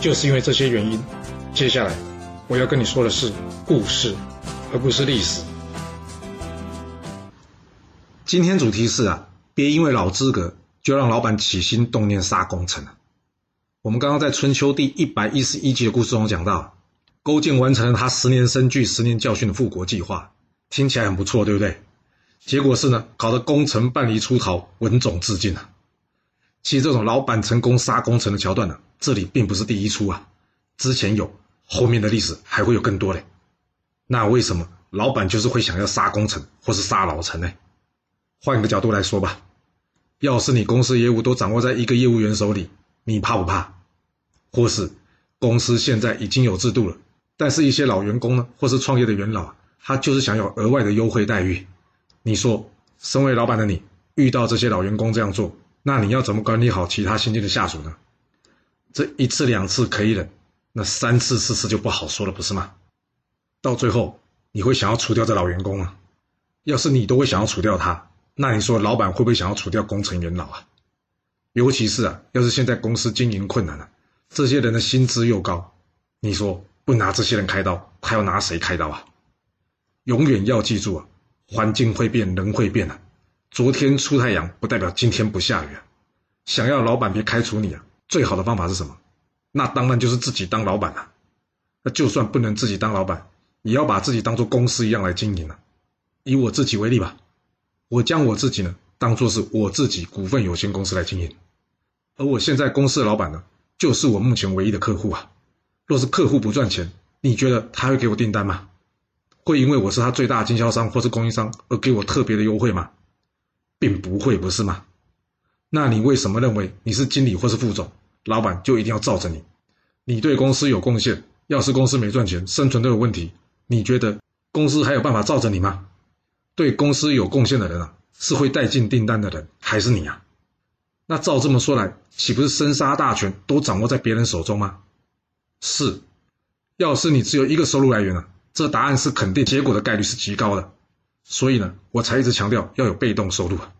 就是因为这些原因，接下来我要跟你说的是故事，而不是历史。今天主题是啊，别因为老资格就让老板起心动念杀功臣。我们刚刚在春秋第一百一十一集的故事中讲到，勾践完成了他十年生聚、十年教训的复国计划，听起来很不错，对不对？结果是呢，搞得功臣半离出逃，文种自尽了。其实这种老板成功杀功臣的桥段呢。这里并不是第一出啊，之前有，后面的历史还会有更多嘞。那为什么老板就是会想要杀功臣或是杀老臣呢？换个角度来说吧，要是你公司业务都掌握在一个业务员手里，你怕不怕？或是公司现在已经有制度了，但是一些老员工呢，或是创业的元老，他就是想要额外的优惠待遇。你说，身为老板的你，遇到这些老员工这样做，那你要怎么管理好其他新进的下属呢？这一次两次可以忍，那三次四次就不好说了，不是吗？到最后你会想要除掉这老员工吗？要是你都会想要除掉他，那你说老板会不会想要除掉工程元老啊？尤其是啊，要是现在公司经营困难了，这些人的薪资又高，你说不拿这些人开刀，他要拿谁开刀啊？永远要记住啊，环境会变，人会变啊。昨天出太阳不代表今天不下雨啊。想要老板别开除你啊？最好的方法是什么？那当然就是自己当老板了。那就算不能自己当老板，也要把自己当做公司一样来经营了。以我自己为例吧，我将我自己呢当做是我自己股份有限公司来经营，而我现在公司的老板呢，就是我目前唯一的客户啊。若是客户不赚钱，你觉得他会给我订单吗？会因为我是他最大的经销商或是供应商而给我特别的优惠吗？并不会，不是吗？那你为什么认为你是经理或是副总，老板就一定要罩着你？你对公司有贡献，要是公司没赚钱，生存都有问题，你觉得公司还有办法罩着你吗？对公司有贡献的人啊，是会带进订单的人，还是你啊？那照这么说来，岂不是生杀大权都掌握在别人手中吗？是，要是你只有一个收入来源啊，这答案是肯定，结果的概率是极高的。所以呢，我才一直强调要有被动收入啊。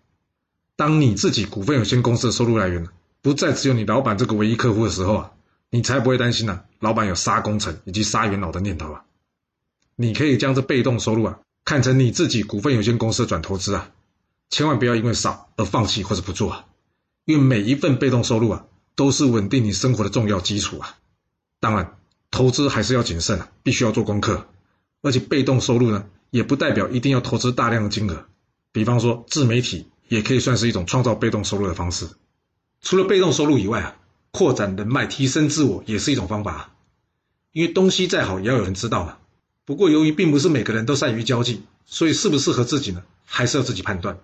当你自己股份有限公司的收入来源呢不再只有你老板这个唯一客户的时候啊，你才不会担心呢，老板有杀工程以及杀元老的念头啊。你可以将这被动收入啊看成你自己股份有限公司的转投资啊，千万不要因为少而放弃或者不做啊，因为每一份被动收入啊都是稳定你生活的重要基础啊。当然，投资还是要谨慎啊，必须要做功课，而且被动收入呢也不代表一定要投资大量的金额，比方说自媒体。也可以算是一种创造被动收入的方式。除了被动收入以外啊，扩展人脉、提升自我也是一种方法。因为东西再好，也要有人知道嘛。不过由于并不是每个人都善于交际，所以适不适合自己呢，还是要自己判断。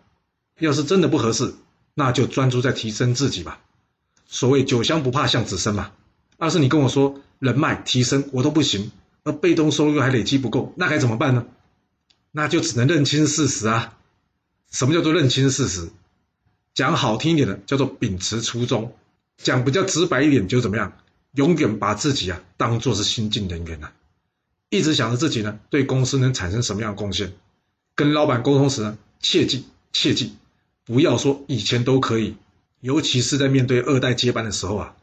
要是真的不合适，那就专注在提升自己吧。所谓酒香不怕巷子深嘛。要是你跟我说人脉提升我都不行，而被动收入还累积不够，那该怎么办呢？那就只能认清事实啊。什么叫做认清事实？讲好听一点的叫做秉持初衷，讲比较直白一点就怎么样？永远把自己啊当做是新进人员呐，一直想着自己呢对公司能产生什么样的贡献。跟老板沟通时呢，切记切记，不要说以前都可以，尤其是在面对二代接班的时候啊，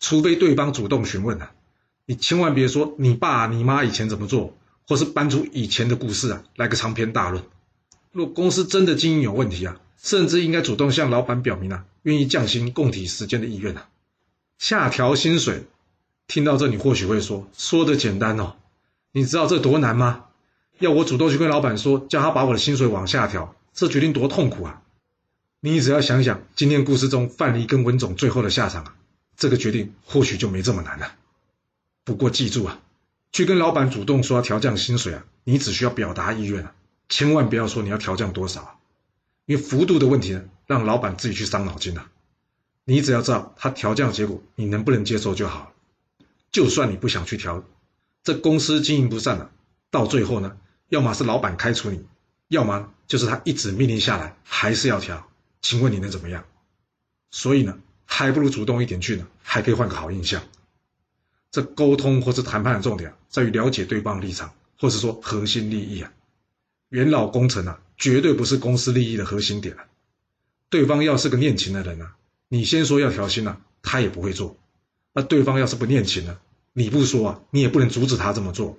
除非对方主动询问啊，你千万别说你爸你妈以前怎么做，或是搬出以前的故事啊来个长篇大论。若公司真的经营有问题啊，甚至应该主动向老板表明啊，愿意降薪共体时间的意愿啊，下调薪水。听到这，你或许会说，说的简单哦，你知道这多难吗？要我主动去跟老板说，叫他把我的薪水往下调，这决定多痛苦啊！你只要想想今天故事中范蠡跟文种最后的下场啊，这个决定或许就没这么难了。不过记住啊，去跟老板主动说要调降薪水啊，你只需要表达意愿啊。千万不要说你要调降多少，因为幅度的问题呢，让老板自己去伤脑筋了。你只要知道他调降结果你能不能接受就好。就算你不想去调，这公司经营不善了，到最后呢，要么是老板开除你，要么就是他一纸命令下来还是要调，请问你能怎么样？所以呢，还不如主动一点去呢，还可以换个好印象。这沟通或是谈判的重点在于了解对方的立场，或是说核心利益啊。元老工程啊，绝对不是公司利益的核心点啊。对方要是个念情的人呢，你先说要调薪了，他也不会做。那对方要是不念情呢，你不说啊，你也不能阻止他这么做。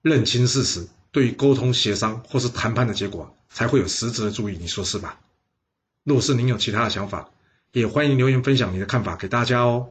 认清事实，对于沟通协商或是谈判的结果，才会有实质的注意，你说是吧？若是您有其他的想法，也欢迎留言分享你的看法给大家哦。